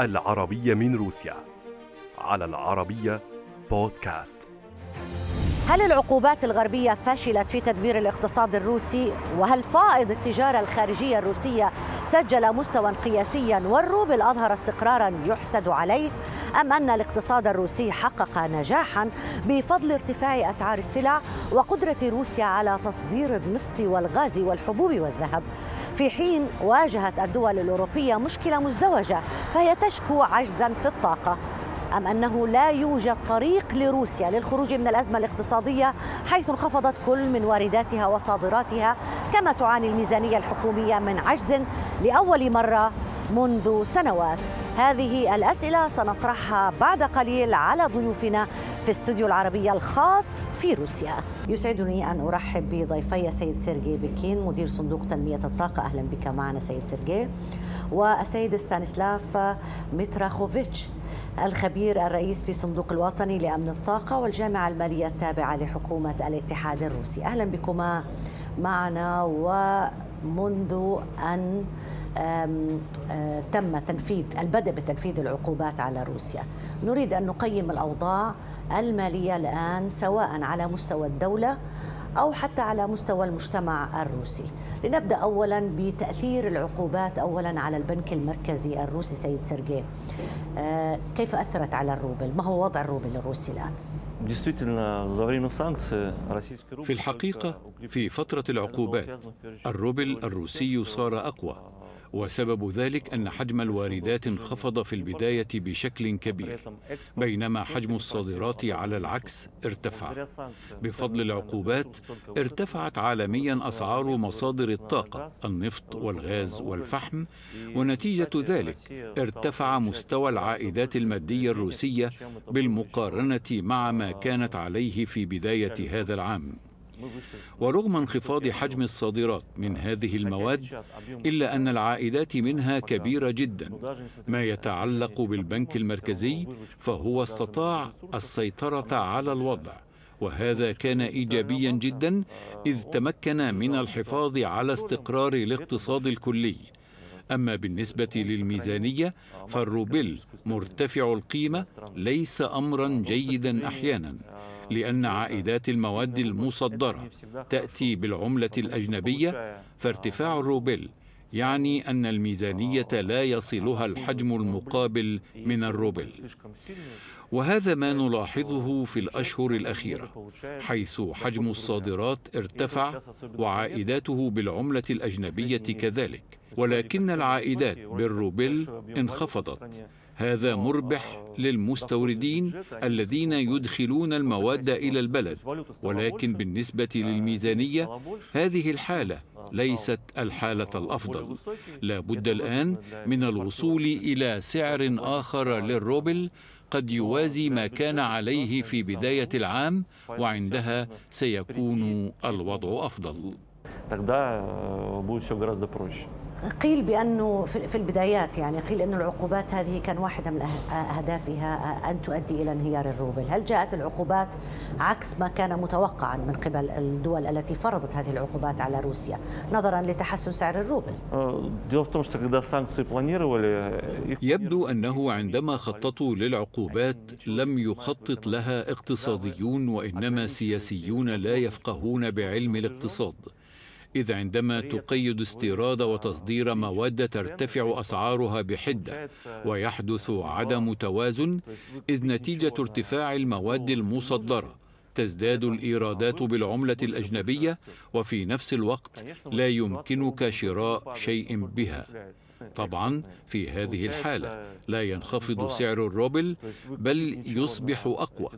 العربية من روسيا. على العربية بودكاست. هل العقوبات الغربية فشلت في تدمير الاقتصاد الروسي؟ وهل فائض التجارة الخارجية الروسية سجل مستوى قياسيا والروبل أظهر استقرارا يحسد عليه؟ أم أن الاقتصاد الروسي حقق نجاحا بفضل ارتفاع أسعار السلع وقدرة روسيا على تصدير النفط والغاز والحبوب والذهب؟ في حين واجهت الدول الأوروبية مشكلة مزدوجة فهي تشكو عجزا في الطاقة أم أنه لا يوجد طريق لروسيا للخروج من الأزمة الاقتصادية حيث انخفضت كل من وارداتها وصادراتها كما تعاني الميزانية الحكومية من عجز لأول مرة منذ سنوات. هذه الأسئلة سنطرحها بعد قليل على ضيوفنا في استوديو العربية الخاص في روسيا. يسعدني أن أرحب بضيفي سيد سيرجي بكين مدير صندوق تنمية الطاقة. أهلا بك معنا سيد سيرجي. والسيد ستانسلاف متراخوفيتش الخبير الرئيس في الصندوق الوطني لأمن الطاقة والجامعة المالية التابعة لحكومة الاتحاد الروسي. أهلا بكما معنا ومنذ أن تم تنفيذ البدء بتنفيذ العقوبات على روسيا. نريد أن نقيم الأوضاع المالية الآن سواء على مستوى الدولة أو حتى على مستوى المجتمع الروسي. لنبدأ أولا بتأثير العقوبات أولا على البنك المركزي الروسي سيد سيرجي. كيف أثرت على الروبل؟ ما هو وضع الروبل الروسي الآن؟ في الحقيقة في فترة العقوبات الروبل الروسي صار أقوى. وسبب ذلك أن حجم الواردات انخفض في البداية بشكل كبير بينما حجم الصادرات على العكس ارتفع. بفضل العقوبات ارتفعت عالميا أسعار مصادر الطاقة النفط والغاز والفحم ونتيجة ذلك ارتفع مستوى العائدات المادية الروسية بالمقارنة مع ما كانت عليه في بداية هذا العام. ورغم انخفاض حجم الصادرات من هذه المواد إلا أن العائدات منها كبيرة جدا. ما يتعلق بالبنك المركزي فهو استطاع السيطرة على الوضع وهذا كان ايجابيا جدا إذ تمكن من الحفاظ على استقرار الاقتصاد الكلي. أما بالنسبة للميزانية فالروبل مرتفع القيمة ليس امرا جيدا أحيانا. لأن عائدات المواد المصدرة تأتي بالعملة الأجنبية فارتفاع الروبل يعني أن الميزانية لا يصلها الحجم المقابل من الروبل. وهذا ما نلاحظه في الأشهر الأخيرة حيث حجم الصادرات ارتفع وعائداته بالعملة الأجنبية كذلك ولكن العائدات بالروبل انخفضت. هذا مربح للمستوردين الذين يدخلون المواد إلى البلد. ولكن بالنسبة للميزانية هذه الحالة ليست الحالة الأفضل. لا بد الآن من الوصول إلى سعر آخر للروبل قد يوازي ما كان عليه في بداية العام وعندها سيكون الوضع أفضل. тогда будет все гораздо проще. قيل بانه في البدايات يعني قيل انه العقوبات هذه كان واحده من اهدافها ان تؤدي الى انهيار الروبل، هل جاءت العقوبات عكس ما كان متوقعا من قبل الدول التي فرضت هذه العقوبات على روسيا نظرا لتحسن سعر الروبل؟ يبدو انه عندما خططوا للعقوبات لم يخطط لها اقتصاديون وانما سياسيون لا يفقهون بعلم الاقتصاد. إذ عندما تقيد استيراد وتصدير مواد ترتفع أسعارها بحدة ويحدث عدم توازن إذ نتيجة ارتفاع المواد المصدرة تزداد الإيرادات بالعملة الأجنبية وفي نفس الوقت لا يمكنك شراء شيء بها. طبعا في هذه الحالة لا ينخفض سعر الروبل بل يصبح أقوى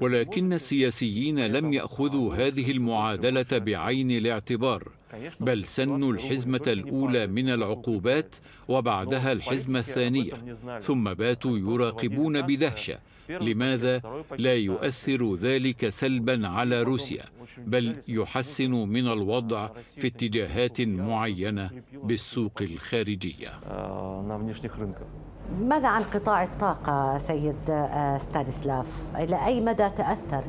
ولكن السياسيين لم يأخذوا هذه المعادلة بعين الاعتبار بل سنوا الحزمة الأولى من العقوبات وبعدها الحزمة الثانية ثم باتوا يراقبون بدهشة لماذا لا يؤثر ذلك سلبا على روسيا بل يحسن من الوضع في اتجاهات معينة بالسوق الخارجية. ماذا عن قطاع الطاقة سيد ستانسلاف إلى أي مدى تأثر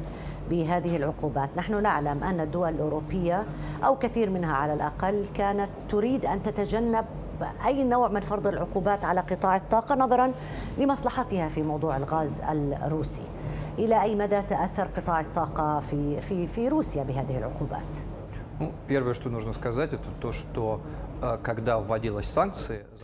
بهذه العقوبات؟ نحن نعلم أن الدول الأوروبية أو كثير منها على الأقل كانت تريد أن تتجنب أي نوع من فرض العقوبات على قطاع الطاقة نظرا لمصلحتها في موضوع الغاز الروسي إلى أي مدى تأثر قطاع الطاقة في, في, في روسيا بهذه العقوبات؟ Первое, что нужно сказать, это то, что когда вводилась санкции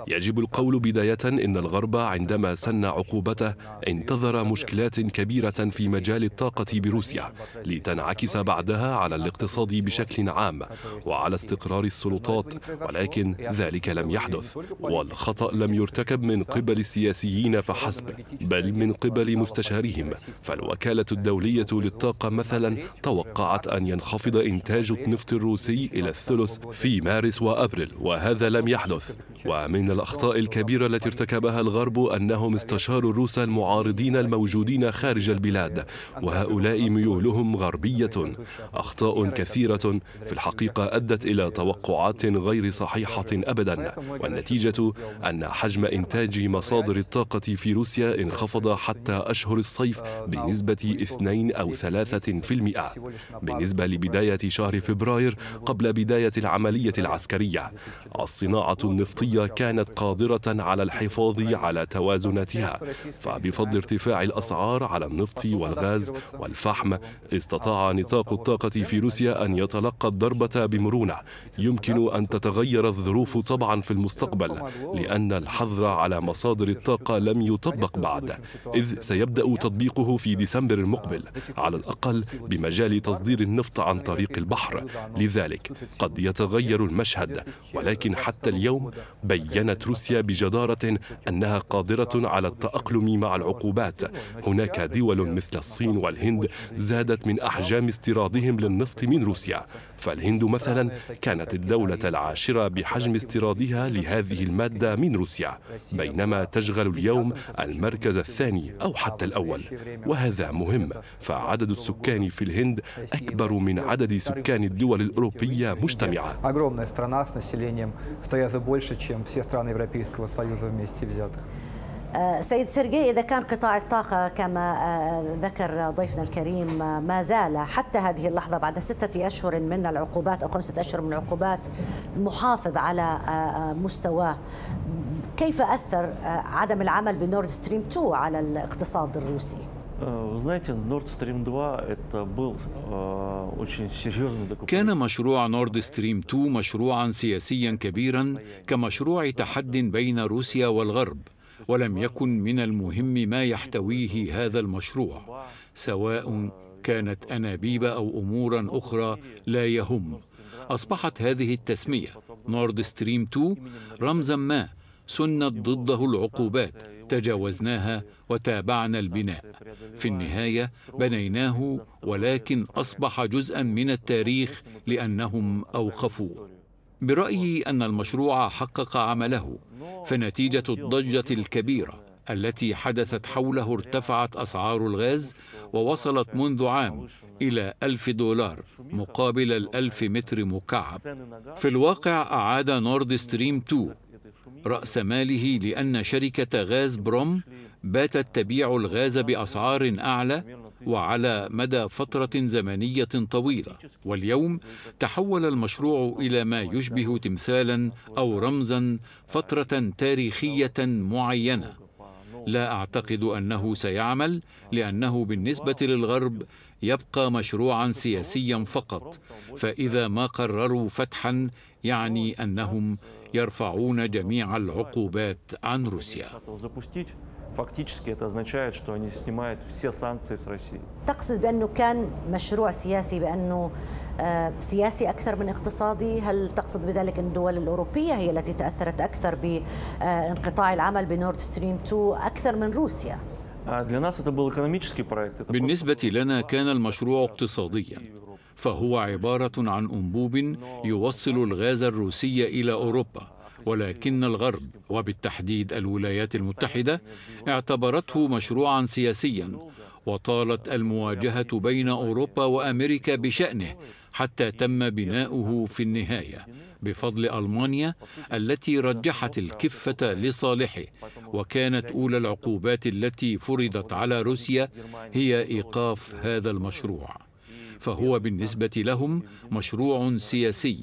يجب القول بداية إن الغرب عندما سن عقوبته انتظر مشكلات كبيرة في مجال الطاقة بروسيا لتنعكس بعدها على الاقتصاد بشكل عام وعلى استقرار السلطات ولكن ذلك لم يحدث والخطأ لم يرتكب من قبل السياسيين فحسب بل من قبل مستشاريهم. فالوكالة الدولية للطاقة مثلا توقعت أن ينخفض إنتاج النفط الروسي إلى الثلث في مارس وأبريل. وهذا لم يحدث. ومن الأخطاء الكبيرة التي ارتكبها الغرب أنهم استشاروا الروس المعارضين الموجودين خارج البلاد وهؤلاء ميولهم غربية. أخطاء كثيرة في الحقيقة أدت إلى توقعات غير صحيحة أبدا والنتيجة أن حجم إنتاج مصادر الطاقة في روسيا انخفض حتى أشهر الصيف بنسبة 2 أو 3% بالنسبة لبداية شهر فبراير قبل بداية العملية العسكرية الصناعة النفطية كانت قادرة على الحفاظ على توازناتها فبفضل ارتفاع الأسعار على النفط والغاز والفحم استطاع نطاق الطاقة في روسيا أن يتلقى الضربة بمرونة. يمكن أن تتغير الظروف طبعا في المستقبل لأن الحظر على مصادر الطاقة لم يطبق بعد إذ سيبدأ تطبيقه في ديسمبر المقبل على الأقل بمجال تصدير النفط عن طريق البحر. لذلك قد يتغير المشهد ولكن حتى اليوم بينت روسيا بجدارة أنها قادرة على التأقلم مع العقوبات. هناك دول مثل الصين والهند زادت من أحجام استيرادهم للنفط من روسيا. فالهند مثلا كانت الدولة العاشرة بحجم استيرادها لهذه المادة من روسيا بينما تشغل اليوم المركز الثاني أو حتى الأول وهذا مهم فعدد السكان في الهند أكبر من عدد سكان الدول الأوروبية مجتمعة. سيد سيرجي إذا كان قطاع الطاقة كما آه، ذكر ضيفنا الكريم آه، ما زال حتى هذه اللحظة بعد ستة أشهر من العقوبات أو خمسة أشهر من العقوبات محافظ على مستواه كيف أثر عدم العمل بنورد ستريم 2 على الاقتصاد الروسي؟ знаете, Nord Stream 2 это был очень серьезный документ. كان مشروع نورد ستريم 2 مشروعا سياسيا كبيرا كمشروع تحد بين روسيا والغرب ولم يكن من المهم ما يحتويه هذا المشروع سواء كانت أنابيب أو أمورا أخرى لا يهم. أصبحت هذه التسمية نورد ستريم 2 رمزا ما سنت ضده العقوبات تجاوزناها وتابعنا البناء. في النهاية بنيناه ولكن أصبح جزءا من التاريخ لأنهم اوقفوه برايي أن المشروع حقق عمله فنتيجة الضجة الكبيرة التي حدثت حوله ارتفعت أسعار الغاز ووصلت منذ عام إلى ألف دولار مقابل الألف متر مكعب. في الواقع أعاد نورد ستريم 2 رأس ماله لأن شركة غاز بروم باتت تبيع الغاز بأسعار أعلى وعلى مدى فترة زمنية طويلة. واليوم تحول المشروع إلى ما يشبه تمثالا أو رمزا فترة تاريخية معينة. لا أعتقد أنه سيعمل لأنه بالنسبة للغرب يبقى مشروعا سياسيا فقط. فإذا ما قرروا فتحه يعني أنهم يرفعون جميع العقوبات عن روسيا. فاكتيكسكي означает, что они снимают все санкции с России. تقصد بأنه كان مشروع سياسي بأنه آه، سياسي أكثر من اقتصادي هل تقصد بذلك أن الدول الأوروبية هي التي تأثرت أكثر بانقطاع آه، العمل بنورد ستريم 2 أكثر من روسيا؟ آه، بالنسبة لنا كان المشروع اقتصاديا فهو عبارة عن أنبوب يوصل الغاز الروسي إلى أوروبا ولكن الغرب وبالتحديد الولايات المتحدة اعتبرته مشروعا سياسيا وطالت المواجهة بين أوروبا وأمريكا بشأنه حتى تم بناؤه في النهاية بفضل ألمانيا التي رجحت الكفة لصالحه وكانت أولى العقوبات التي فرضت على روسيا هي إيقاف هذا المشروع. فهو بالنسبة لهم مشروع سياسي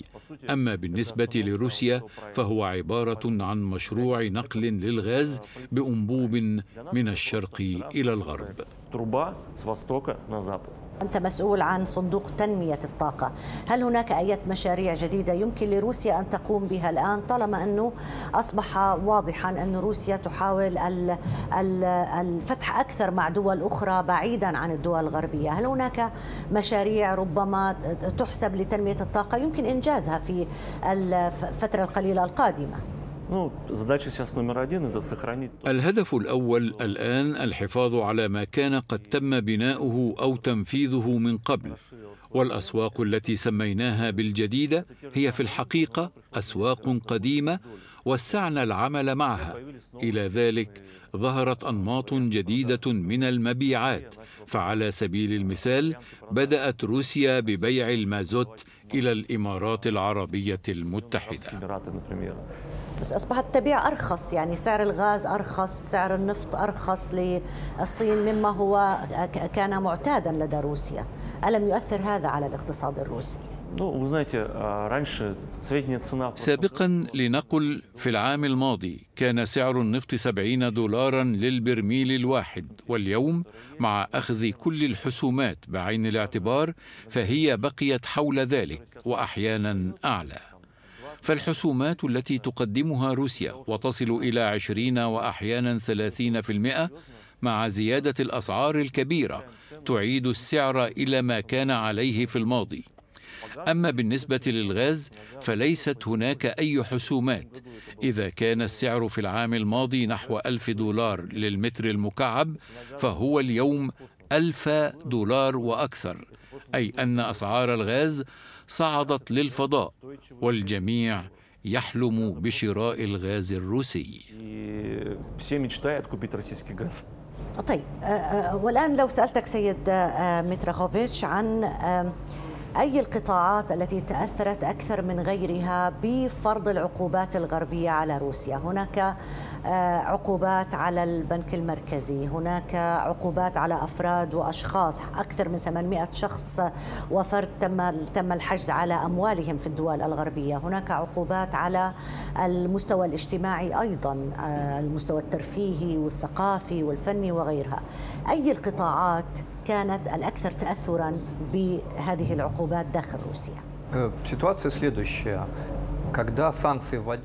أما بالنسبة لروسيا فهو عبارة عن مشروع نقل للغاز بأنبوب من الشرق إلى الغرب. أنت مسؤول عن صندوق تنمية الطاقة. هل هناك أي مشاريع جديدة يمكن لروسيا أن تقوم بها الآن؟ طالما أنه أصبح واضحا أن روسيا تحاول الفتح أكثر مع دول أخرى بعيدا عن الدول الغربية. هل هناك مشاريع ربما تحسب لتنمية الطاقة؟ يمكن إنجازها في الفترة القليلة القادمة. الهدف الأول الآن الحفاظ على ما كان قد تم بناؤه أو تنفيذه من قبل. والأسواق التي سميناها بالجديدة هي في الحقيقة أسواق قديمة وسعنا العمل معها. إلى ذلك ظهرت أنماط جديدة من المبيعات. فعلى سبيل المثال بدأت روسيا ببيع المازوت إلى الإمارات العربية المتحدة. بس أصبحت تبيع أرخص يعني سعر الغاز أرخص سعر النفط أرخص للصين مما هو كان معتادا لدى روسيا. ألم يؤثر هذا على الاقتصاد الروسي؟ سابقا لنقل في العام الماضي كان سعر النفط 70 دولارا للبرميل الواحد واليوم مع أخذ كل الحسومات بعين الاعتبار فهي بقيت حول ذلك وأحيانا أعلى. فالحسومات التي تقدمها روسيا وتصل إلى عشرين وأحيانا ثلاثين في المئة مع زيادة الأسعار الكبيرة تعيد السعر إلى ما كان عليه في الماضي. أما بالنسبة للغاز فليست هناك أي حسومات. إذا كان السعر في العام الماضي نحو ألف دولار للمتر المكعب فهو اليوم ألف دولار وأكثر. أي أن أسعار الغاز صعدت للفضاء والجميع يحلم بشراء الغاز الروسي. طيب آه، آه، والآن لو سألتك سيد آه، متراخوفيتش عن أي القطاعات التي تأثرت أكثر من غيرها بفرض العقوبات الغربية على روسيا؟ هناك آه، عقوبات على البنك المركزي هناك عقوبات على أفراد وأشخاص أكثر من 800 شخص وفرد تم تم الحجز على أموالهم في الدول الغربية. هناك عقوبات على المستوى الاجتماعي أيضا آه، المستوى الترفيهي والثقافي والفني وغيرها. أي القطاعات كانت الأكثر تأثرا بهذه العقوبات داخل روسيا؟ Ситуация следующая.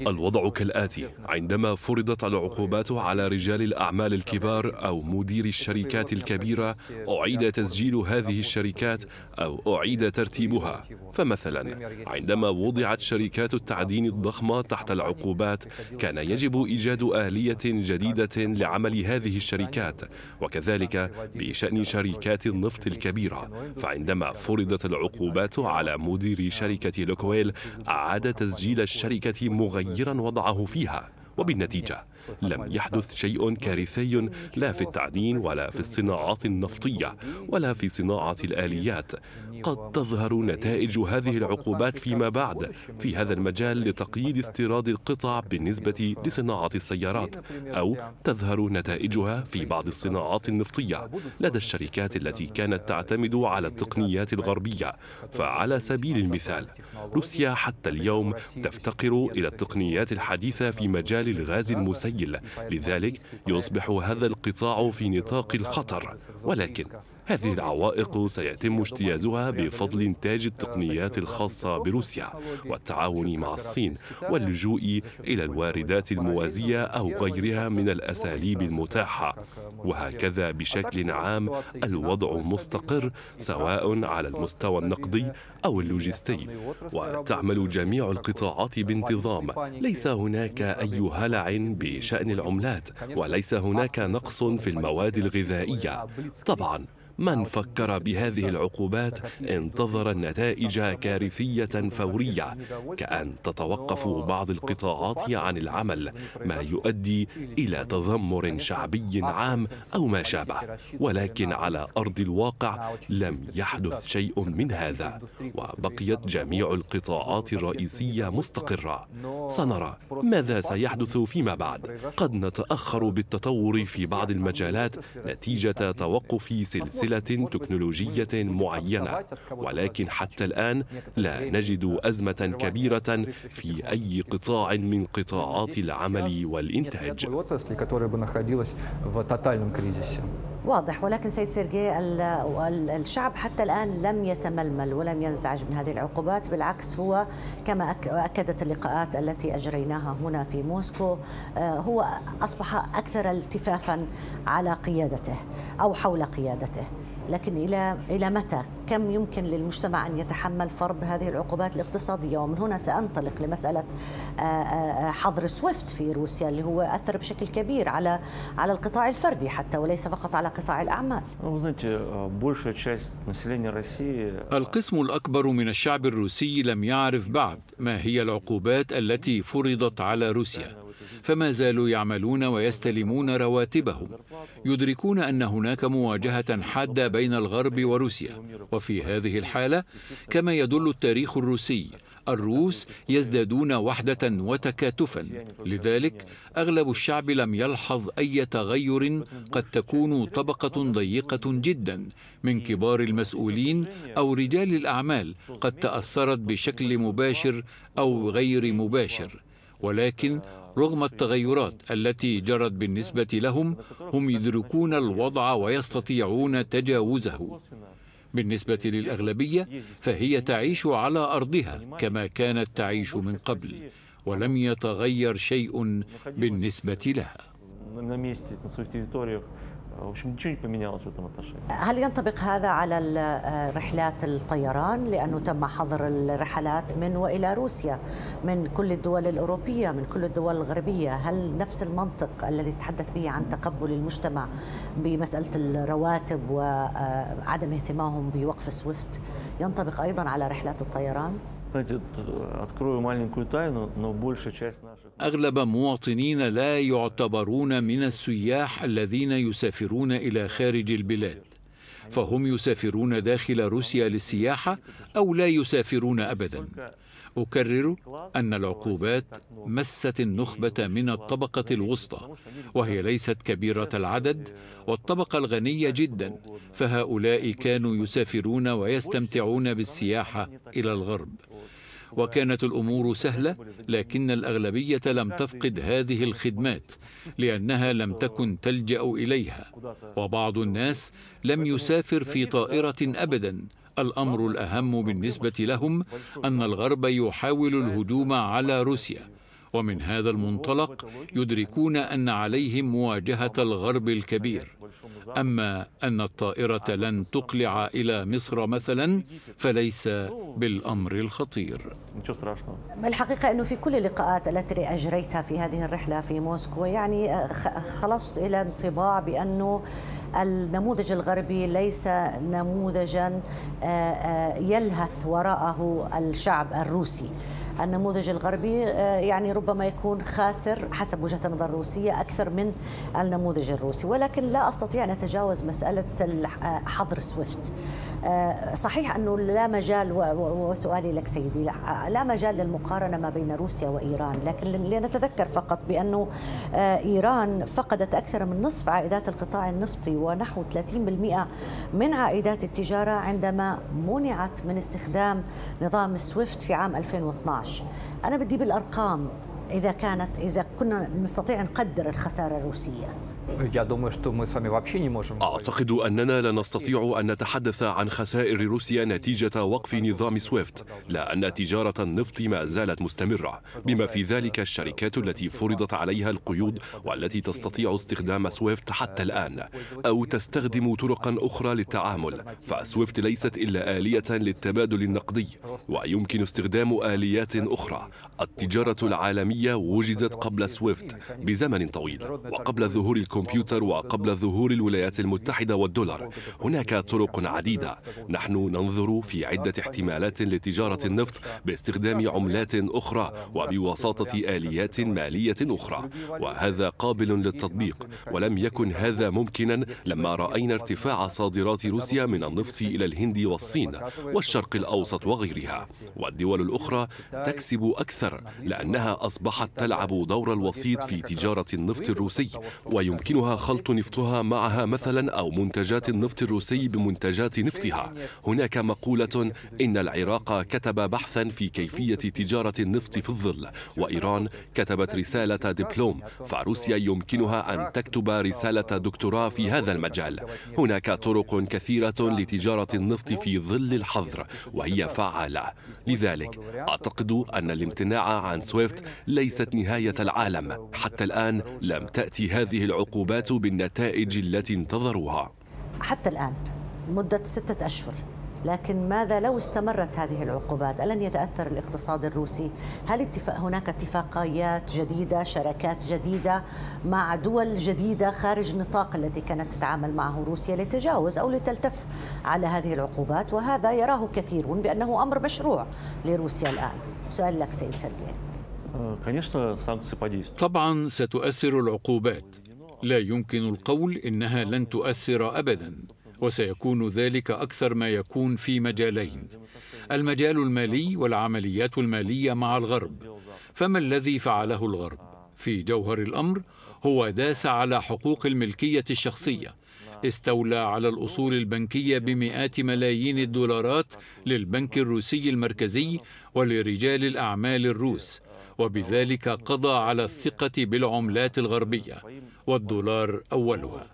الوضع كالآتي عندما فرضت العقوبات على رجال الأعمال الكبار أو مدير الشركات الكبيرة أعيد تسجيل هذه الشركات أو أعيد ترتيبها. فمثلا عندما وضعت شركات التعدين الضخمة تحت العقوبات كان يجب إيجاد آلية جديدة لعمل هذه الشركات وكذلك بشأن شركات النفط الكبيرة. فعندما فرضت العقوبات على مدير شركة لوكويل أعاد تسجيل تسجيل الشركة مغيرا وضعه فيها وبالنتيجة لم يحدث شيء كارثي لا في التعدين ولا في الصناعات النفطية ولا في صناعة الآليات. قد تظهر نتائج هذه العقوبات فيما بعد في هذا المجال لتقييد استيراد القطع بالنسبة لصناعة السيارات أو تظهر نتائجها في بعض الصناعات النفطية. لدى الشركات التي كانت تعتمد على التقنيات الغربية. فعلى سبيل المثال روسيا حتى اليوم تفتقر إلى التقنيات الحديثة في مجال الغاز المسيل لذلك يصبح هذا القطاع في نطاق الخطر. ولكن هذه العوائق سيتم اجتيازها بفضل إنتاج التقنيات الخاصة بروسيا والتعاون مع الصين واللجوء إلى الواردات الموازية أو غيرها من الأساليب المتاحة وهكذا بشكل عام الوضع مستقر سواء على المستوى النقدي أو اللوجستي. وتعمل جميع القطاعات بانتظام. ليس هناك أي هلع بشأن العملات وليس هناك نقص في المواد الغذائية. طبعا من فكر بهذه العقوبات انتظر نتائج كارثية فورية كأن تتوقف بعض القطاعات عن العمل ما يؤدي إلى تذمر شعبي عام أو ما شابه. ولكن على أرض الواقع لم يحدث شيء من هذا وبقيت جميع القطاعات الرئيسية مستقرة. سنرى ماذا سيحدث فيما بعد. قد نتأخر بالتطور في بعض المجالات نتيجة توقف سلسله سلسلة تكنولوجية معينة. ولكن حتى الآن لا نجد أزمة كبيرة في أي قطاع من قطاعات العمل والإنتاج. واضح ولكن سيد سيرجي الشعب حتى الآن لم يتململ ولم ينزعج من هذه العقوبات بالعكس هو كما أكدت اللقاءات التي أجريناها هنا في موسكو آه، هو أصبح أكثر التفافا على قيادته أو حول قيادته. لكن إلى إلى متى؟ كم يمكن للمجتمع أن يتحمل فرض هذه العقوبات الاقتصادية؟ ومن هنا سأنطلق لمسألة آه، آه، حظر سويفت في روسيا اللي هو أثر بشكل كبير على على القطاع الفردي حتى وليس فقط على قطاع الأعمال. القسم الأكبر من الشعب الروسي لم يعرف بعد ما هي العقوبات التي فرضت على روسيا. فما زالوا يعملون ويستلمون رواتبهم. يدركون أن هناك مواجهة حادة بين الغرب وروسيا. وفي هذه الحالة كما يدل التاريخ الروسي الروس يزدادون وحدة وتكاتفا. لذلك أغلب الشعب لم يلحظ أي تغير قد تكون طبقة ضيقة جدا. من كبار المسؤولين أو رجال الأعمال قد تأثرت بشكل مباشر أو غير مباشر. ولكن رغم التغيرات التي جرت بالنسبة لهم هم يدركون الوضع ويستطيعون تجاوزه. بالنسبة للأغلبية فهي تعيش على أرضها كما كانت تعيش من قبل ولم يتغير شيء بالنسبة لها. в общем, ничего не поменялось в этом отношении. هل ينطبق هذا على رحلات الطيران لأنه تم حظر الرحلات من وإلى روسيا من كل الدول الأوروبية من كل الدول الغربية هل نفس المنطق الذي تحدث به عن تقبل المجتمع بمسألة الرواتب وعدم اهتمامهم بوقف سويفت ينطبق أيضا على رحلات الطيران؟ أغلب مواطنين لا يعتبرون من السياح الذين يسافرون إلى خارج البلاد فهم يسافرون داخل روسيا للسياحة أو لا يسافرون أبدا. أكرر أن العقوبات مست النخبة من الطبقة الوسطى وهي ليست كبيرة العدد والطبقة الغنية جدا فهؤلاء كانوا يسافرون ويستمتعون بالسياحة إلى الغرب. وكانت الأمور سهلة لكن الأغلبية لم تفقد هذه الخدمات لأنها لم تكن تلجأ إليها. وبعض الناس لم يسافر في طائرة ابدا. الأمر الأهم بالنسبة لهم أن الغرب يحاول الهجوم على روسيا. ومن هذا المنطلق يدركون أن عليهم مواجهة الغرب الكبير. أما أن الطائرة لن تقلع إلى مصر مثلا فليس بالأمر الخطير. الحقيقة إنه في كل اللقاءات التي أجريتها في هذه الرحلة في موسكو يعني خلصت إلى انطباع بأنه النموذج الغربي ليس نموذجا يلهث وراءه الشعب الروسي. النموذج الغربي آه، يعني ربما يكون خاسر حسب وجهة النظر الروسية أكثر من النموذج الروسي. ولكن لا أستطيع أن أتجاوز مسألة حظر سويفت. آه، صحيح أنه لا مجال وسؤالي لك سيدي لا مجال للمقارنة ما بين روسيا وإيران. لكن لنتذكر فقط بأنه آه، إيران فقدت أكثر من نصف عائدات القطاع النفطي ونحو 30% من عائدات التجارة عندما منعت من استخدام نظام سويفت في عام 2012 أنا بدي بالأرقام إذا كانت إذا كنا نستطيع نقدر الخسارة الروسية. أعتقد أننا لا نستطيع أن نتحدث عن خسائر روسيا نتيجة وقف نظام سويفت لأن تجارة النفط ما زالت مستمرة بما في ذلك الشركات التي فرضت عليها القيود والتي تستطيع استخدام سويفت حتى الآن أو تستخدم طرقا أخرى للتعامل فسويفت ليست إلا آلية للتبادل النقدي ويمكن استخدام آليات أخرى. التجارة العالمية وجدت قبل سويفت بزمن طويل وقبل ظهور الكمبيوتر وقبل ظهور الولايات المتحدة والدولار. هناك طرق عديدة. نحن ننظر في عدة احتمالات لتجارة النفط باستخدام عملات أخرى وبوساطة آليات مالية أخرى وهذا قابل للتطبيق. ولم يكن هذا ممكنا لما رأينا ارتفاع صادرات روسيا من النفط إلى الهند والصين والشرق الأوسط وغيرها. والدول الأخرى تكسب أكثر لأنها أصبحت تلعب دور الوسيط في تجارة النفط الروسي ويمكن يمكنها خلط نفطها معها مثلا أو منتجات النفط الروسي بمنتجات نفطها هناك مقولة إن العراق كتب بحثا في كيفية تجارة النفط في الظل وإيران كتبت رسالة دبلوم فروسيا يمكنها أن تكتب رسالة دكتوراه في هذا المجال. هناك طرق كثيرة لتجارة النفط في ظل الحظر وهي فعالة لذلك أعتقد أن الامتناع عن سويفت ليست نهاية العالم. حتى الآن لم تأتي هذه العقوبات بالنتائج التي انتظروها. حتى الآن مدة ستة أشهر. لكن ماذا لو استمرت هذه العقوبات؟ ألن يتأثر الاقتصاد الروسي؟ هل اتفاق هناك اتفاقيات جديدة شراكات جديدة مع دول جديدة خارج نطاق التي كانت تتعامل معه روسيا لتجاوز أو لتلتف على هذه العقوبات؟ وهذا يراه كثيرون بأنه أمر مشروع لروسيا الآن. سؤال لك سيد سيرجي طبعا ستؤثر العقوبات. لا يمكن القول إنها لن تؤثر ابدا وسيكون ذلك أكثر ما يكون في مجالين. المجال المالي والعمليات المالية مع الغرب. فما الذي فعله الغرب؟ في جوهر الأمر هو داس على حقوق الملكية الشخصية. استولى على الأصول البنكية بمئات ملايين الدولارات للبنك الروسي المركزي ولرجال الأعمال الروس وبذلك قضى على الثقة بالعملات الغربية. والدولار أولها.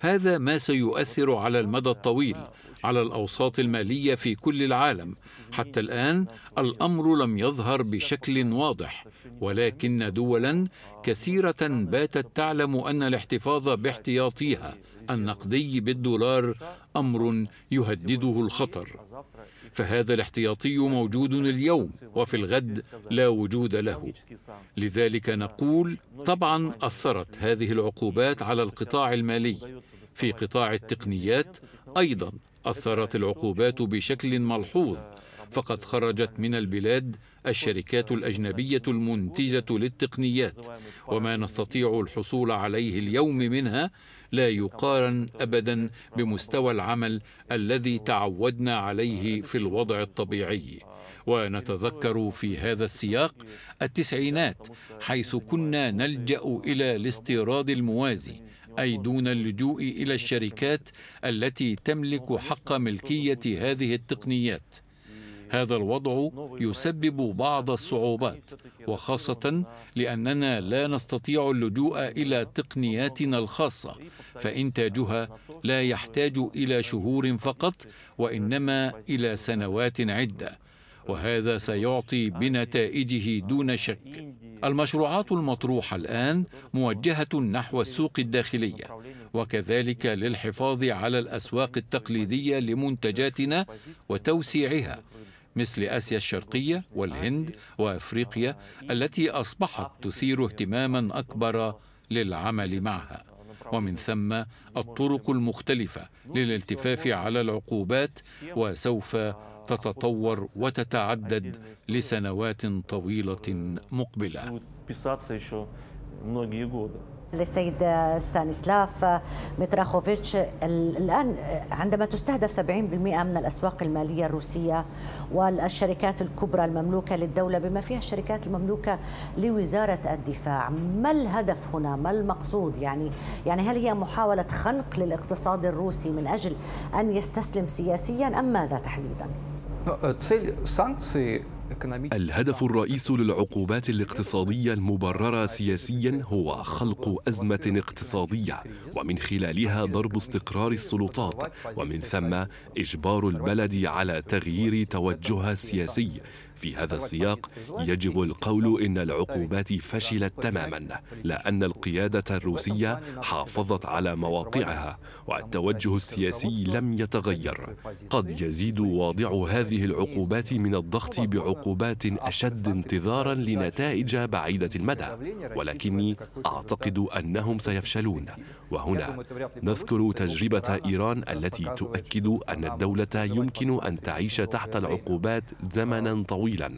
هذا ما سيؤثر على المدى الطويل على الأوساط المالية في كل العالم. حتى الآن الأمر لم يظهر بشكل واضح ولكن دولا كثيرة باتت تعلم أن الاحتفاظ باحتياطيها النقدي بالدولار أمر يهدده الخطر فهذا الاحتياطي موجود اليوم وفي الغد لا وجود له. لذلك نقول طبعا أثرت هذه العقوبات على القطاع المالي. في قطاع التقنيات أيضا أثرت العقوبات بشكل ملحوظ فقد خرجت من البلاد الشركات الأجنبية المنتجة للتقنيات وما نستطيع الحصول عليه اليوم منها لا يقارن ابدا بمستوى العمل الذي تعودنا عليه في الوضع الطبيعي. ونتذكر في هذا السياق التسعينات حيث كنا نلجأ إلى الاستيراد الموازي أي دون اللجوء إلى الشركات التي تملك حق ملكية هذه التقنيات. هذا الوضع يسبب بعض الصعوبات وخاصة لأننا لا نستطيع اللجوء إلى تقنياتنا الخاصة فإنتاجها لا يحتاج إلى شهور فقط وإنما إلى سنوات عدة وهذا سيعطي بنتائجه دون شك. المشروعات المطروحة الآن موجهة نحو السوق الداخلية وكذلك للحفاظ على الأسواق التقليدية لمنتجاتنا وتوسيعها مثل آسيا الشرقية والهند وأفريقيا التي أصبحت تثير اهتماما أكبر للعمل معها. ومن ثم الطرق المختلفة للالتفاف على العقوبات وسوف تتطور وتتعدد لسنوات طويلة مقبلة. للسيد ستانيسلاف متراخوفيتش الآن عندما تستهدف 70% من الأسواق المالية الروسية والشركات الكبرى المملوكة للدولة بما فيها الشركات المملوكة لوزارة الدفاع ما الهدف هنا؟ ما المقصود؟ يعني يعني هل هي محاولة خنق للاقتصاد الروسي من أجل أن يستسلم سياسيا أم ماذا تحديدا؟ الهدف الرئيس للعقوبات الاقتصادية المبررة سياسيا هو خلق أزمة اقتصادية ومن خلالها ضرب استقرار السلطات ومن ثم إجبار البلد على تغيير توجهها السياسي في هذا السياق يجب القول إن العقوبات فشلت تماما لأن القيادة الروسية حافظت على مواقعها والتوجه السياسي لم يتغير. قد يزيد واضع هذه العقوبات من الضغط بعقوبات أشد انتظارا لنتائج بعيدة المدى. ولكني أعتقد أنهم سيفشلون. وهنا نذكر تجربة إيران التي تؤكد أن الدولة يمكن أن تعيش تحت العقوبات زمنا طويلا. طويلا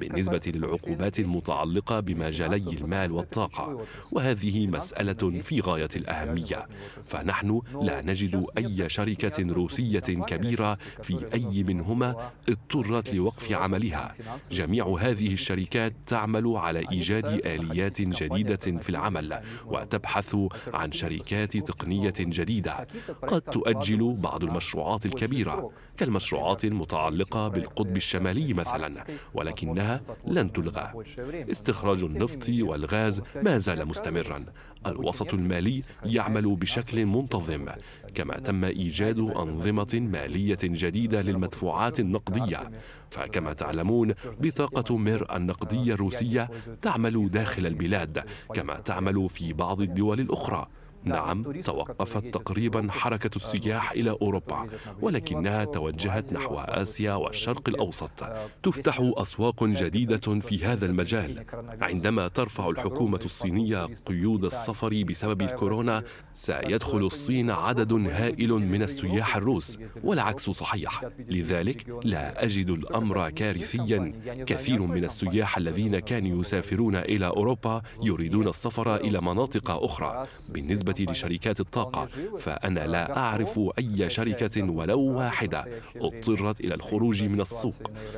بالنسبة للعقوبات المتعلقة بمجالي المال والطاقة. وهذه مسألة في غاية الأهمية. فنحن لا نجد أي شركة روسية كبيرة في أي منهما اضطرت لوقف عملها. جميع هذه الشركات تعمل على إيجاد آليات جديدة في العمل وتبحث عن شركات تقنية جديدة. قد تؤجل بعض المشروعات الكبيرة. كالمشروعات المتعلقة بالقطب الشمالي مثلا ولكنها لن تلغى. استخراج النفط والغاز ما زال مستمرا. الوسط المالي يعمل بشكل منتظم كما تم إيجاد أنظمة مالية جديدة للمدفوعات النقدية. فكما تعلمون بطاقة مير النقدية الروسية تعمل داخل البلاد كما تعمل في بعض الدول الأخرى. نعم توقفت تقريبا حركة السياح إلى أوروبا ولكنها توجهت نحو آسيا والشرق الأوسط. تفتح أسواق جديدة في هذا المجال. عندما ترفع الحكومة الصينية قيود السفر بسبب الكورونا سيدخل الصين عدد هائل من السياح الروس والعكس صحيح. لذلك لا أجد الأمر كارثيا. كثير من السياح الذين كانوا يسافرون إلى أوروبا يريدون السفر إلى مناطق أخرى. بالنسبة بالنسبة لشركات الطاقة فأنا لا أعرف أي شركة ولو واحدة اضطرت إلى الخروج من السوق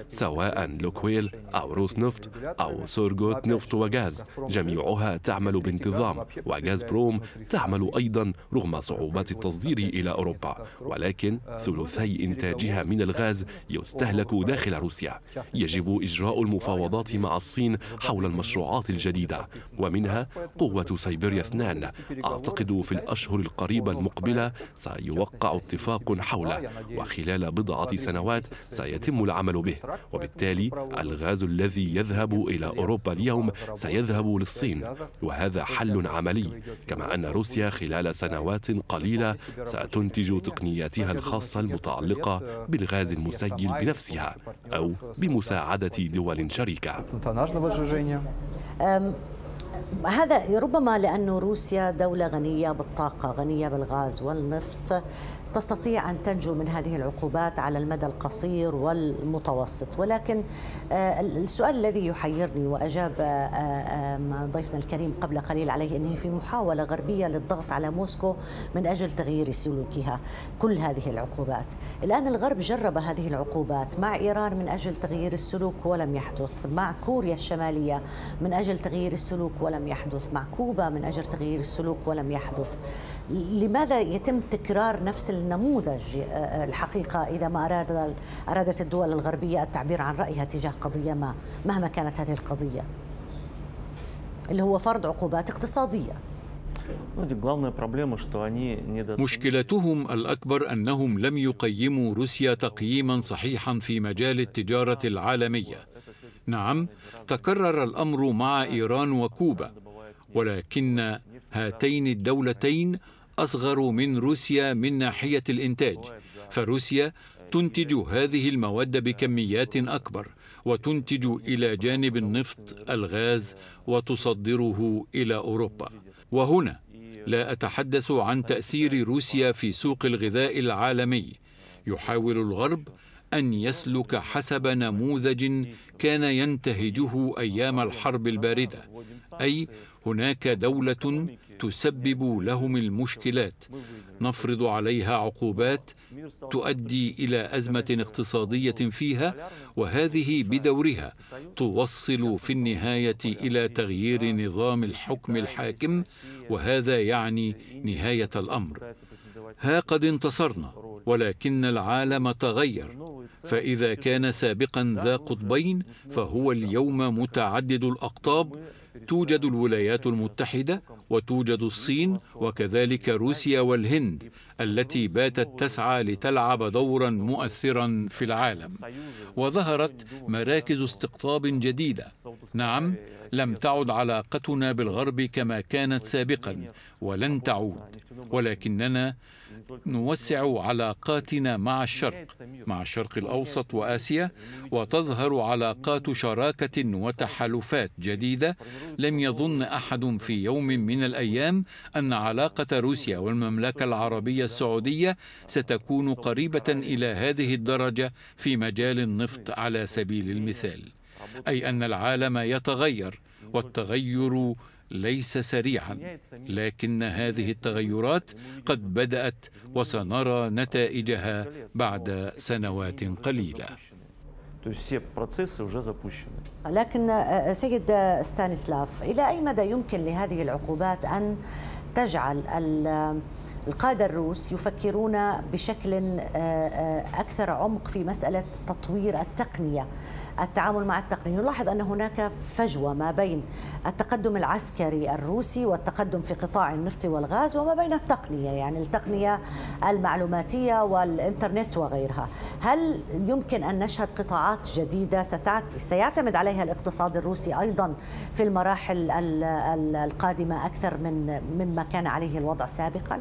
سواء لوكويل أو روس نفط أو سورغوت نفط وغاز. جميعها تعمل بانتظام وغاز بروم تعمل أيضا رغم صعوبات التصدير إلى أوروبا. ولكن ثلثي إنتاجها من الغاز يستهلك داخل روسيا. يجب إجراء المفاوضات مع الصين حول المشروعات الجديدة ومنها قوة سيبيريا 2 أعتقد أعتقد في الأشهر القريبة المقبلة سيوقع اتفاق حوله وخلال بضعة سنوات سيتم العمل به وبالتالي الغاز الذي يذهب إلى أوروبا اليوم سيذهب للصين وهذا حل عملي. كما أن روسيا خلال سنوات قليلة ستنتج تقنياتها الخاصة المتعلقة بالغاز المسيل بنفسها أو بمساعدة دول شريكة. هذا ربما لأن روسيا دولة غنية بالطاقة غنية بالغاز والنفط. تستطيع أن تنجو من هذه العقوبات على المدى القصير والمتوسط. ولكن آه، السؤال الذي يحيرني وأجاب آه، آه، ضيفنا الكريم قبل قليل عليه إنه في محاولة غربية للضغط على موسكو من أجل تغيير سلوكها كل هذه العقوبات. الآن الغرب جرب هذه العقوبات. مع إيران من أجل تغيير السلوك ولم يحدث. مع كوريا الشمالية من أجل تغيير السلوك ولم يحدث مع كوبا من أجل تغيير السلوك ولم يحدث. لماذا يتم تكرار نفس النموذج آه، آه، الحقيقة إذا ما أراد أرادت الدول الغربية التعبير عن رأيها تجاه قضية ما مهما كانت هذه القضية؟ اللي هو فرض عقوبات اقتصادية. مشكلتهم الأكبر أنهم لم يقيموا روسيا تقييما صحيحا في مجال التجارة العالمية. نعم تكرر الأمر مع إيران وكوبا ولكن هاتين الدولتين أصغر من روسيا من ناحية الإنتاج فروسيا تنتج هذه المواد بكميات أكبر وتنتج إلى جانب النفط الغاز وتصدره إلى أوروبا. وهنا لا أتحدث عن تأثير روسيا في سوق الغذاء العالمي. يحاول الغرب أن يسلك حسب نموذج كان ينتهجه أيام الحرب الباردة. أي هناك دولة تسبب لهم المشكلات. نفرض عليها عقوبات تؤدي إلى أزمة اقتصادية فيها وهذه بدورها توصل في النهاية إلى تغيير نظام الحكم الحاكم وهذا يعني نهاية الأمر. ها قد انتصرنا ولكن العالم تغير. فإذا كان سابقا ذا قطبين فهو اليوم متعدد الأقطاب. توجد الولايات المتحدة وتوجد الصين وكذلك روسيا والهند التي باتت تسعى لتلعب دورا مؤثرا في العالم. وظهرت مراكز استقطاب جديدة. نعم لم تعد علاقتنا بالغرب كما كانت سابقا ولن تعود. ولكننا نوسع علاقاتنا مع الشرق مع الشرق الأوسط وآسيا وتظهر علاقات شراكة وتحالفات جديدة. لم يظن أحد في يوم من الأيام أن علاقة روسيا والمملكة العربية السعودية ستكون قريبة إلى هذه الدرجة في مجال النفط على سبيل المثال. أي أن العالم يتغير والتغير ليس سريعا لكن هذه التغيرات قد بدأت وسنرى نتائجها بعد سنوات قليلة. لكن آه، سيد ستانيسلاف إلى أي مدى يمكن لهذه العقوبات أن تجعل القادة الروس يفكرون بشكل آه، آه، أكثر عمق في مسألة تطوير التقنية؟ التعامل مع التقنية نلاحظ أن هناك فجوة ما بين التقدم العسكري الروسي والتقدم في قطاع النفط والغاز وما بين التقنية يعني التقنية المعلوماتية والإنترنت وغيرها هل يمكن أن نشهد قطاعات جديدة سيعتمد عليها الاقتصاد الروسي أيضا في المراحل القادمة أكثر من مما كان عليه الوضع سابقاً؟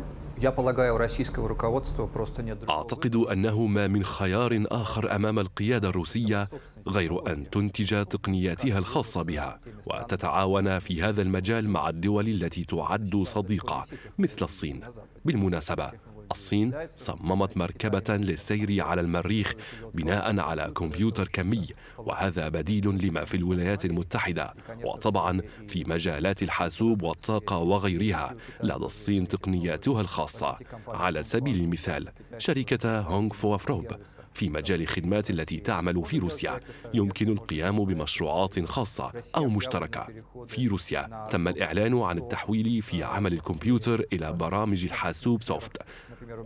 أعتقد أنه ما من خيار آخر أمام القيادة الروسية غير أن تنتج تقنياتها الخاصة بها وتتعاون في هذا المجال مع الدول التي تعد صديقة مثل الصين. بالمناسبة الصين صممت مركبة للسير على المريخ بناء على كمبيوتر كمي وهذا بديل لما في الولايات المتحدة. وطبعا في مجالات الحاسوب والطاقة وغيرها لدى الصين تقنياتها الخاصة. على سبيل المثال شركة هونغ فو غروب في مجال الخدمات التي تعمل في روسيا يمكن القيام بمشروعات خاصة أو مشتركة. في روسيا تم الإعلان عن التحويل في عمل الكمبيوتر إلى برامج الحاسوب soft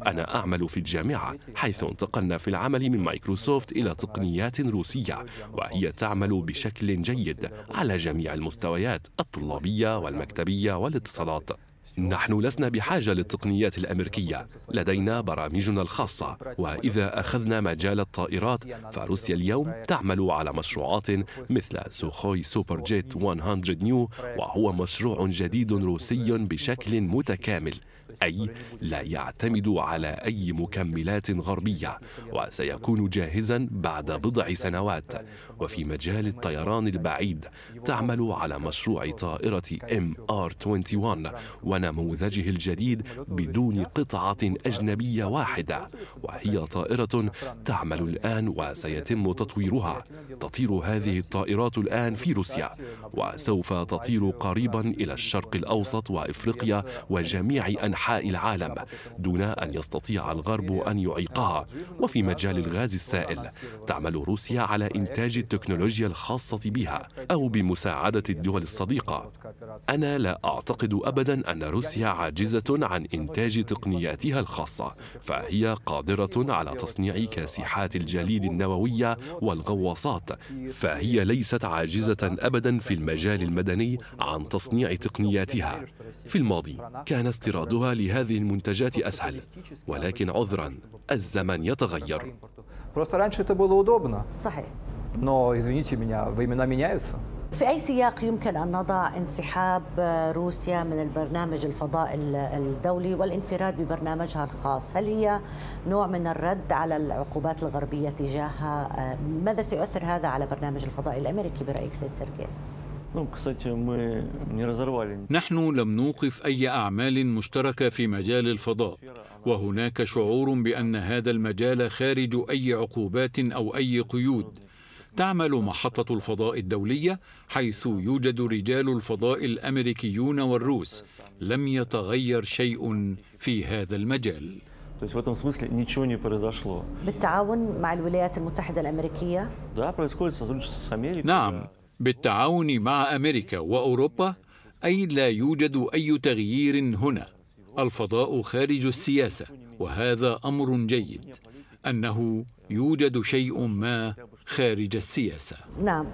أنا أعمل في الجامعة حيث انتقلنا في العمل من مايكروسوفت إلى تقنيات روسية وهي تعمل بشكل جيد على جميع المستويات الطلابية والمكتبية والاتصالات. نحن لسنا بحاجة للتقنيات الأمريكية لدينا برامجنا الخاصة وإذا أخذنا مجال الطائرات فروسيا اليوم تعمل على مشروعات مثل سوخوي سوبر جيت 100 نيو وهو مشروع جديد روسي بشكل متكامل. اي لا يعتمد على أي مكملات غربية وسيكون جاهزا بعد بضع سنوات. وفي مجال الطيران البعيد تعمل على مشروع طائرة إم آر 21 ونموذجه الجديد بدون قطعة أجنبية واحدة. وهي طائرة تعمل الآن وسيتم تطويرها. تطير هذه الطائرات الآن في روسيا وسوف تطير قريبا إلى الشرق الأوسط وإفريقيا وجميع أنحاء أنحاء العالم دون أن يستطيع الغرب أن يعيقها. وفي مجال الغاز السائل تعمل روسيا على إنتاج التكنولوجيا الخاصة بها أو بمساعدة الدول الصديقة. أنا لا أعتقد أبدا أن روسيا عاجزة عن إنتاج تقنياتها الخاصة فهي قادرة على تصنيع كاسحات الجليد النووية والغواصات فهي ليست عاجزة أبدا في المجال المدني عن تصنيع تقنياتها. في الماضي كان استيرادها لهذه المنتجات أسهل ولكن عذرا الزمن يتغير. صحيح. في أي سياق يمكن أن نضع انسحاب آه، روسيا من البرنامج الفضاء الدولي والانفراد ببرنامجها الخاص؟ هل هي نوع من الرد على العقوبات الغربية تجاهها؟ آه، ماذا سيؤثر هذا على برنامج الفضاء الأمريكي برأيك سيد سيرجي؟ نحن لم نوقف أي أعمال مشتركة في مجال الفضاء وهناك شعور بأن هذا المجال خارج أي عقوبات أو أي قيود. تعمل محطة الفضاء الدولية حيث يوجد رجال الفضاء الأمريكيون والروس. لم يتغير شيء في هذا المجال. بالتعاون مع الولايات المتحدة الأمريكية؟ نعم. بالتعاون مع أمريكا وأوروبا أي لا يوجد أي تغيير هنا. الفضاء خارج السياسة وهذا أمر جيد أنه يوجد شيء ما خارج السياسة. نعم،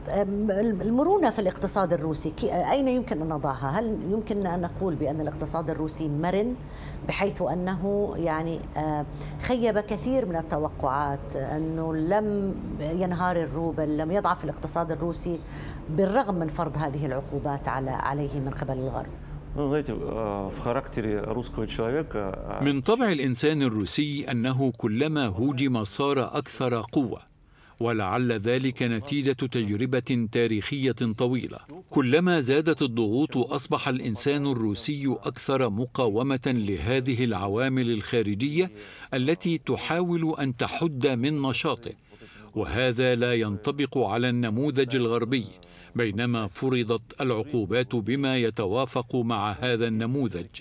المرونة في الاقتصاد الروسي أين يمكن أن نضعها؟ هل يمكن أن نقول بأن الاقتصاد الروسي مرن بحيث أنه يعني خيب كثير من التوقعات أنه لم ينهار الروبل، لم يضعف الاقتصاد الروسي بالرغم من فرض هذه العقوبات على عليه من قبل الغرب. من طبع الإنسان الروسي أنه كلما هوجم صار أكثر قوة ولعل ذلك نتيجة تجربة تاريخية طويلة. كلما زادت الضغوط أصبح الإنسان الروسي أكثر مقاومة لهذه العوامل الخارجية التي تحاول أن تحد من نشاطه. وهذا لا ينطبق على النموذج الغربي بينما فرضت العقوبات بما يتوافق مع هذا النموذج.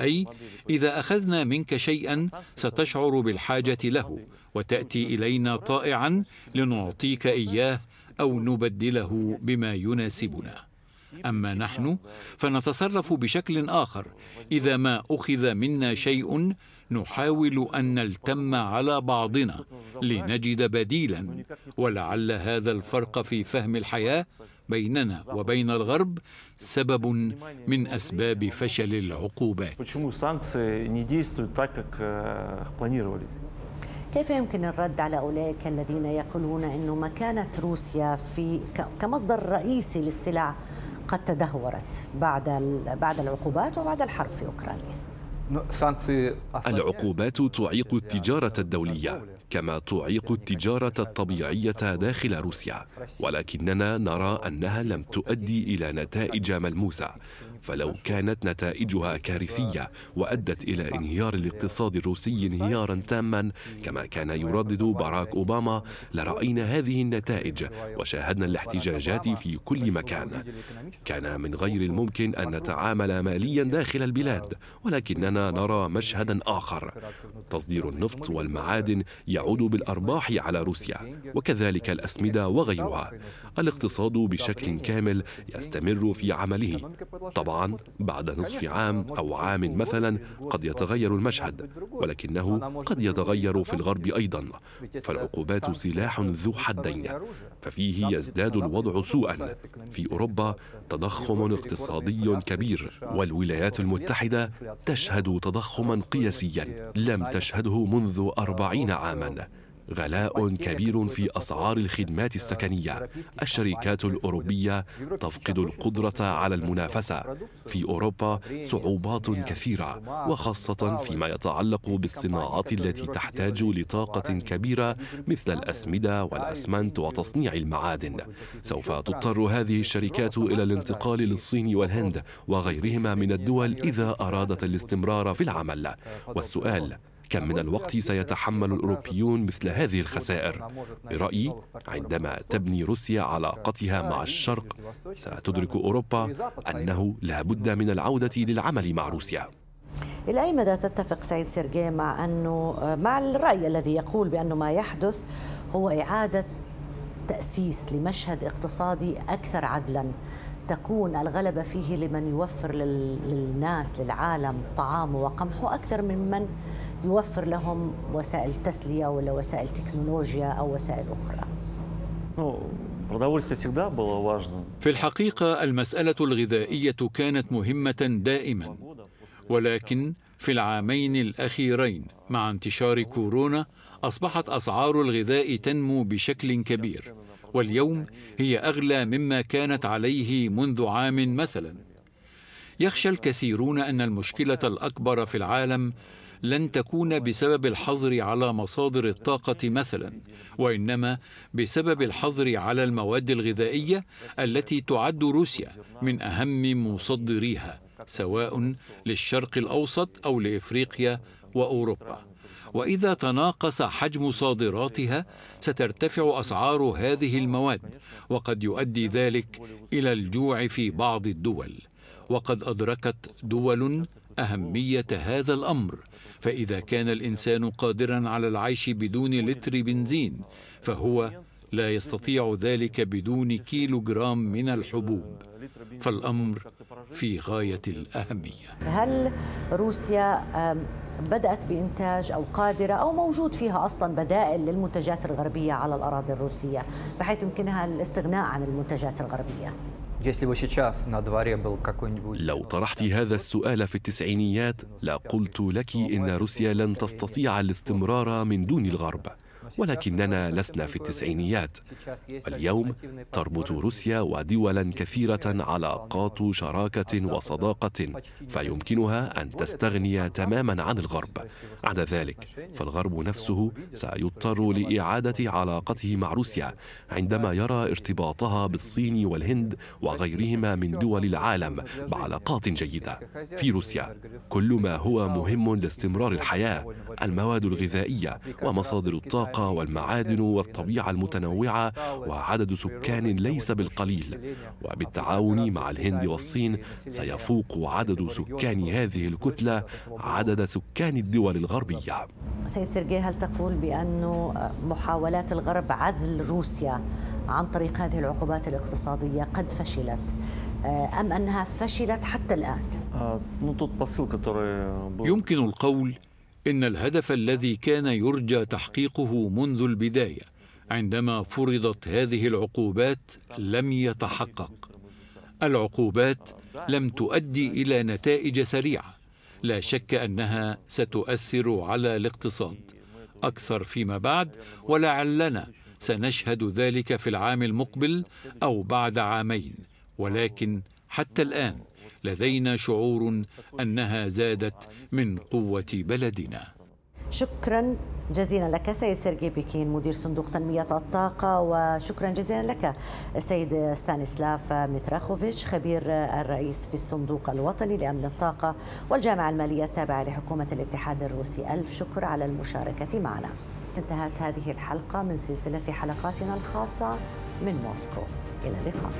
أي إذا أخذنا منك شيئا ستشعر بالحاجة له وتأتي إلينا طائعا لنعطيك إياه أو نبدله بما يناسبنا. أما نحن فنتصرف بشكل آخر. إذا ما أخذ منا شيء نحاول أن نلتم على بعضنا لنجد بديلا. ولعل هذا الفرق في فهم الحياة بيننا وبين الغرب سبب من أسباب فشل العقوبات. كيف يمكن الرد على أولئك الذين يقولون إنه مكانه روسيا في كمصدر رئيسي للسلع قد تدهورت بعد بعد العقوبات وبعد الحرب في أوكرانيا؟ العقوبات تعيق التجارة الدولية كما تعيق التجارة الطبيعية داخل روسيا ولكننا نرى أنها لم تؤدي إلى نتائج ملموسة فلو كانت نتائجها كارثية وأدت إلى انهيار الاقتصاد الروسي انهيارا تاما كما كان يردد باراك أوباما لرأينا هذه النتائج وشاهدنا الاحتجاجات في كل مكان. كان من غير الممكن أن نتعامل ماليا داخل البلاد ولكننا نرى مشهدا آخر. تصدير النفط والمعادن يعود بالأرباح على روسيا وكذلك الأسمدة وغيرها. الاقتصاد بشكل كامل يستمر في عمله. طبعا طبعا بعد نصف عام أو عام مثلا قد يتغير المشهد ولكنه قد يتغير في الغرب أيضا فالعقوبات سلاح ذو حدين ففيه يزداد الوضع سوءا. في أوروبا تضخم اقتصادي كبير والولايات المتحدة تشهد تضخما قياسيا لم تشهده منذ أربعين عاما. غلاء كبير في أسعار الخدمات السكنية. الشركات الأوروبية تفقد القدرة على المنافسة. في أوروبا صعوبات كثيرة وخاصة فيما يتعلق بالصناعات التي تحتاج لطاقة كبيرة مثل الأسمدة والأسمنت وتصنيع المعادن. سوف تضطر هذه الشركات إلى الانتقال للصين والهند وغيرهما من الدول إذا أرادت الاستمرار في العمل. والسؤال كم من الوقت سيتحمل الأوروبيون مثل هذه الخسائر؟ برأيي عندما تبني روسيا علاقتها مع الشرق ستدرك أوروبا أنه لا بد من العودة للعمل مع روسيا إلى أي مدى تتفق سعيد سيرجي مع أنه مع الرأي الذي يقول بأنه ما يحدث هو إعادة تأسيس لمشهد اقتصادي أكثر عدلا تكون الغلبة فيه لمن يوفر للناس للعالم طعامه وقمحه أكثر من من يوفر لهم وسائل تسلية ولا وسائل تكنولوجيا أو وسائل أخرى. في الحقيقة المسألة الغذائية كانت مهمة دائما ولكن في العامين الأخيرين مع انتشار كورونا أصبحت أسعار الغذاء تنمو بشكل كبير واليوم هي أغلى مما كانت عليه منذ عام مثلا. يخشى الكثيرون أن المشكلة الأكبر في العالم لن تكون بسبب الحظر على مصادر الطاقة مثلا وإنما بسبب الحظر على المواد الغذائية التي تعد روسيا من أهم مصدريها سواء للشرق الأوسط أو لإفريقيا وأوروبا. وإذا تناقص حجم صادراتها سترتفع أسعار هذه المواد وقد يؤدي ذلك إلى الجوع في بعض الدول. وقد أدركت دول أهمية هذا الأمر فإذا كان الإنسان قادرا على العيش بدون لتر بنزين فهو لا يستطيع ذلك بدون كيلو جرام من الحبوب. فالأمر في غاية الأهمية. هل روسيا بدأت بإنتاج أو قادرة أو موجود فيها أصلا بدائل للمنتجات الغربية على الأراضي الروسية بحيث يمكنها الاستغناء عن المنتجات الغربية؟ لو طرحت هذا السؤال في التسعينيات لقلت لك إن روسيا لن تستطيع الاستمرار من دون الغرب. ولكننا لسنا في التسعينيات. اليوم تربط روسيا ودولا كثيرة علاقات شراكة وصداقة فيمكنها أن تستغني تماما عن الغرب. عدا ذلك فالغرب نفسه سيضطر لإعادة علاقته مع روسيا عندما يرى ارتباطها بالصين والهند وغيرهما من دول العالم بعلاقات جيدة. في روسيا كل ما هو مهم لاستمرار الحياة المواد الغذائية ومصادر الطاقة والمعادن والطبيعة المتنوعة وعدد سكان ليس بالقليل. وبالتعاون مع الهند والصين سيفوق عدد سكان هذه الكتلة عدد سكان الدول الغربية. سيد سيرجي هل تقول بأن محاولات الغرب عزل روسيا عن طريق هذه العقوبات الاقتصادية قد فشلت؟ أم أنها فشلت حتى الآن؟ يمكن القول إن الهدف الذي كان يرجى تحقيقه منذ البداية عندما فرضت هذه العقوبات لم يتحقق. العقوبات لم تؤدي إلى نتائج سريعة. لا شك أنها ستؤثر على الاقتصاد. أكثر فيما بعد ولعلنا سنشهد ذلك في العام المقبل أو بعد عامين ولكن حتى الآن لدينا شعور أنها زادت من قوة بلدنا. شكرا جزيلا لك سيد سيرجي بيكين مدير صندوق تنمية الطاقة وشكرا جزيلا لك السيد ستانيسلاف متراخوفيتش خبير الرئيس في الصندوق الوطني لأمن الطاقة والجامعة المالية التابعة لحكومة الاتحاد الروسي. ألف شكر على المشاركة معنا. انتهت هذه الحلقة من سلسلة حلقاتنا الخاصة من موسكو. إلى اللقاء.